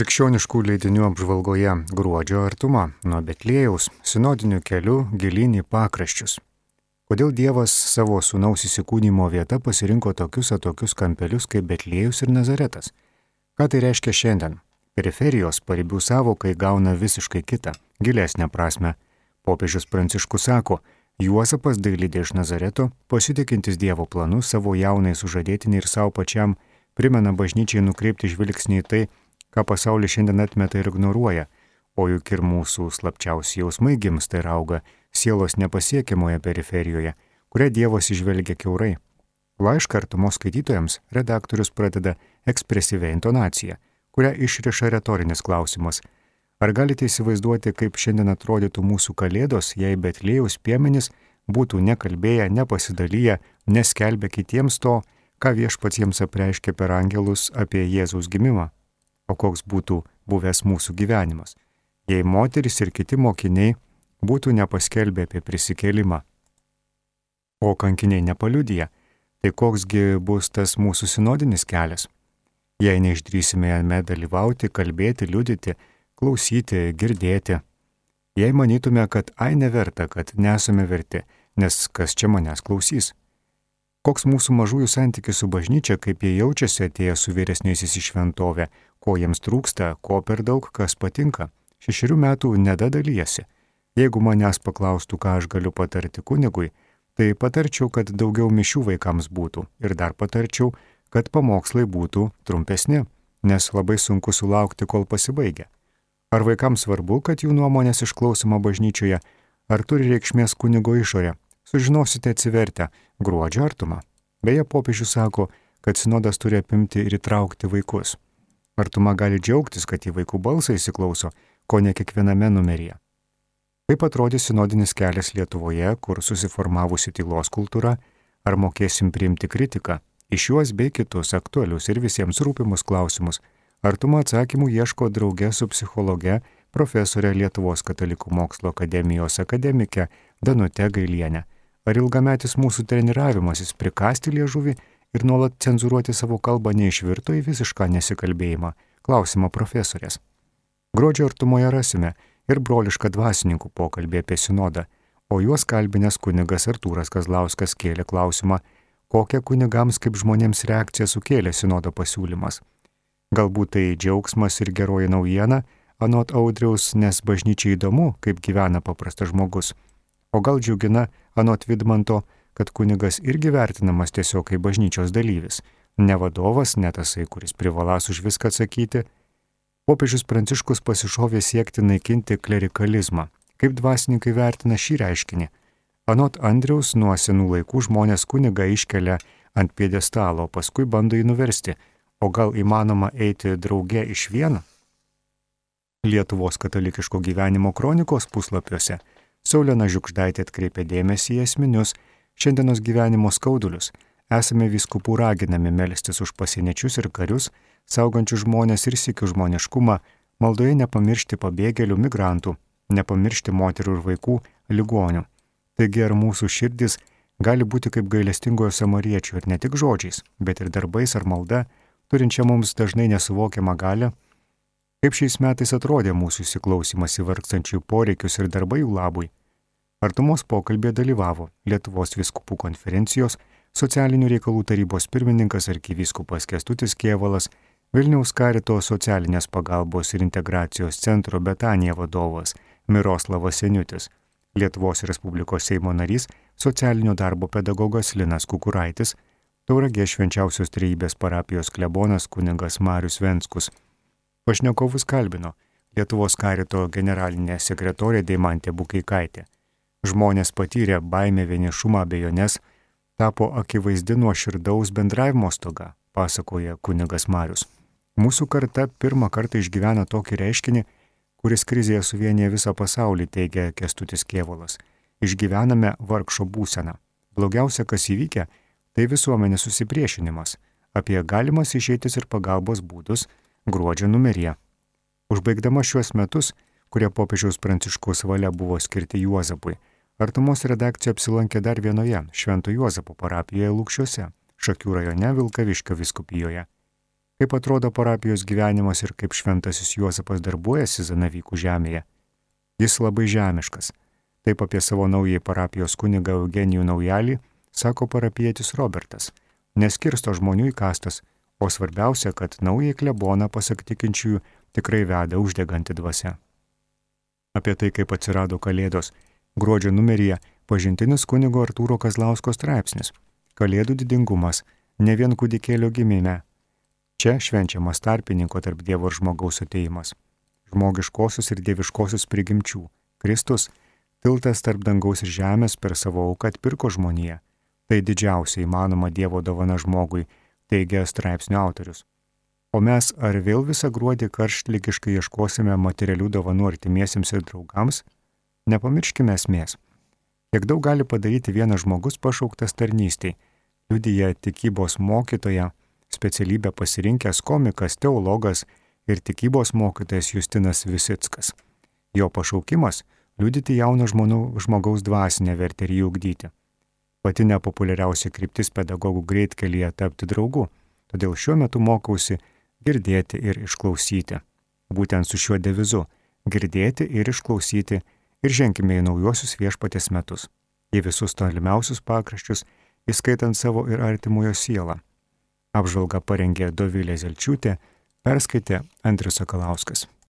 Krikščioniškų leidinių apžvalgoje gruodžio artuma nuo Betlėjaus sinodiniu keliu gilyn į pakraščius. Kodėl Dievas savo sunaus įsikūnymo vieta pasirinko tokius atokius kampelius kaip Betlėjus ir Nazaretas? Ką tai reiškia šiandien? Periferijos paribių savokai gauna visiškai kitą, gilesnę prasme. Popiežius Pranciškus sako, Juozapas dailydė iš Nazareto, pasitikintis Dievo planus savo jaunai sužadėtiniai ir savo pačiam, primena bažnyčiai nukreipti žvilgsnį į tai, ką pasaulis šiandien atmeta ir ignoruoja, o juk ir mūsų slapčiausi jausmai gimsta ir auga sielos nepasiekiamoje periferijoje, kurią Dievas išvelgia keurai. Laišką artumos skaitytojams redaktorius pradeda ekspresyvę intonaciją, kurią išriša retorinis klausimas – Ar galite įsivaizduoti, kaip šiandien atrodytų mūsų kalėdos, jei Betlėjaus piemenys būtų nekalbėję, nepasidalyję, neskelbę kitiems to, ką viešpats jiems apreiškė per angelus apie Jėzaus gimimą? O koks būtų buvęs mūsų gyvenimas, jei moteris ir kiti mokiniai būtų nepaskelbę apie prisikėlimą? O kankiniai nepaliudyja, tai koksgi bus tas mūsų sinodinis kelias? Jei neišdrysime jame dalyvauti, kalbėti, liudyti, klausyti, girdėti. Jei manytume, kad ai neverta, kad nesame verti, nes kas čia manęs klausys? Koks mūsų mažųjų santykis su bažnyčia, kaip jie jaučiasi atėję su vyresniaisiais į šventovę, ko jiems trūksta, ko per daug, kas patinka. Šešerių metų nedalyjasi. Jeigu manęs paklaustų, ką aš galiu patarti kunigui, tai patarčiau, kad daugiau mišių vaikams būtų ir dar patarčiau, kad pamokslai būtų trumpesni, nes labai sunku sulaukti, kol pasibaigia. Ar vaikams svarbu, kad jų nuomonės išklausoma bažnyčioje, ar turi reikšmės kunigo išorė? Sužinosite atsivertę gruodžio artumą. Beje, popiežius sako, kad sinodas turi apimti ir įtraukti vaikus. Artuma gali džiaugtis, kad į vaikų balsą įsiklauso, ko ne kiekviename numeryje. Kaip atrodys sinodinis kelias Lietuvoje, kur susiformavusi tylos kultūra, ar mokėsim priimti kritiką, iš juos bei kitus aktualius ir visiems rūpimus klausimus Artumo atsakymų ieško draugė su psichologe, profesorė Lietuvos katalikų mokslo akademijos akademike Danute Gailienė. Ar ilgametis mūsų treniravimasis prikasti liežuvį ir nuolat cenzuruoti savo kalbą neišvirto į visišką nesikalbėjimą? Klausimo profesorės. Gruodžio artumoje rasime ir brolišką dvasininkų pokalbį apie sinodą, o juos kalbinės kunigas Artūras Kazlauskas kėlė klausimą, kokią kunigams kaip žmonėms reakciją sukėlė sinodo pasiūlymas. Galbūt tai džiaugsmas ir geroji naujiena, anot audriaus, nes bažnyčiai įdomu, kaip gyvena paprastas žmogus. O gal džiugina, anot Vidmanto, kad kunigas irgi vertinamas tiesiog kaip bažnyčios dalyvis, ne vadovas, ne tasai, kuris privalas už viską atsakyti. Popiežius Pranciškus pasišovė siekti naikinti klerikalizmą. Kaip dvasininkai vertina šį reiškinį? Anot Andriaus, nuo senų laikų žmonės kunigą iškelia ant piedestalo, paskui bando jį nuversti O gal įmanoma eiti drauge iš vieno? Lietuvos katalikiško gyvenimo kronikos puslapiuose Saulėna Žiukždaitė atkreipė dėmesį į esminius šiandienos gyvenimo skaudulius. Esame viskupų raginami melstis už pasieniečius ir karius, saugančius žmonės ir sikių žmoniškumą, maldoje nepamiršti pabėgėlių migrantų, nepamiršti moterų ir vaikų, ligonių. Taigi ar mūsų širdis gali būti kaip gailestingojo samariečių ir ne tik žodžiais, bet ir darbais ar malda, turinčią mums dažnai nesuvokiamą galę, kaip šiais metais atrodė mūsų įsiklausimas į vargstančių poreikius ir darbai jų labui. Artumos pokalbė dalyvavo Lietuvos viskupų konferencijos, socialinių reikalų tarybos pirmininkas arkivyskupas Kestutis Kievalas, Vilniaus karito socialinės pagalbos ir integracijos centro Betanija vadovas Miroslavas Seniutis, Lietuvos Respublikos Seimo narys, socialinio darbo pedagogas Linas Kukuraitis, Tauragė švenčiausios trejybės parapijos klebonas kuningas Marius Venskus. Pašnekovus kalbino Lietuvos karito generalinė sekretorė Deimantė Bukeikaitė. Žmonės patyrė baimę vienišumą abejonės, tapo akivaizdi nuo širdaus bendravimo stoga, pasakoja kuningas Marius. Mūsų karta pirmą kartą išgyvena tokį reiškinį, kuris krizėje suvienyje visą pasaulį, teigia Kestutis Kievolas. Išgyvename vargšo būseną. Blogiausia, kas įvykę, tai visuomenės susipriešinimas apie galimas išeitis ir pagalbos būdus gruodžio numeryje. Užbaigdama šiuos metus, kurie popiežiaus pranciškos valia buvo skirti Juozapui, artumos redakcija apsilankė dar vienoje Švento Juozapo parapijoje Lūkščiuose, Šakių rajone Vilkaviškio viskupijoje. kaip atrodo parapijos gyvenimas ir kaip šventasis Juozapas darbuojasi Zanavykų žemėje. Jis labai žemiškas. Taip apie savo naująjį parapijos kunigą Eugenijų Naujalį sako parapietis Robertas. Neskirsto žmonių į kastas, o svarbiausia, kad naująjį kleboną pasak tikinčiųjų tikrai veda uždeganti dvasia. Apie tai, kaip atsirado Kalėdos, gruodžio numeryje pažintinis kunigo Artūro Kazlausko straipsnis - Kalėdų didingumas - ne vien kūdikėlio gimime. Čia švenčiamas tarpininko tarp Dievo ir žmogaus ateimas. Žmogiškosius ir dieviškosius prigimčių - Kristus - tiltas tarp dangaus ir žemės per savo auką atpirko žmoniją. Tai didžiausia įmanoma Dievo dovana žmogui, teigia straipsnio autorius. O mes ar vėl visą gruodį karštlygiškai ieškosime materialių dovanų artimiesiems ir draugams? Nepamirškime esmės. Kiek daug gali padaryti vienas žmogus pašauktas tarnystėj, liudyja tikybos mokytoja, specialybę pasirinkęs komikas, teologas ir tikybos mokytojas Justinas Visickas. Jo pašaukimas - liudyti jauno žmonių, žmogaus dvasinę vertę ir jį ugdyti. Pati nepopuliariausia kryptis pedagogų greitkelyje tapti draugu, todėl šiuo metu mokausi girdėti ir išklausyti. Būtent su šiuo devizu - girdėti ir išklausyti ir ženkime į naujosius viešpatės metus, į visus tolimiausius pakraščius, įskaitant savo ir artimojo sielą. Apžvalga parengė Dovilė Zelčiūtė, perskaitė Andrius Sakalauskas.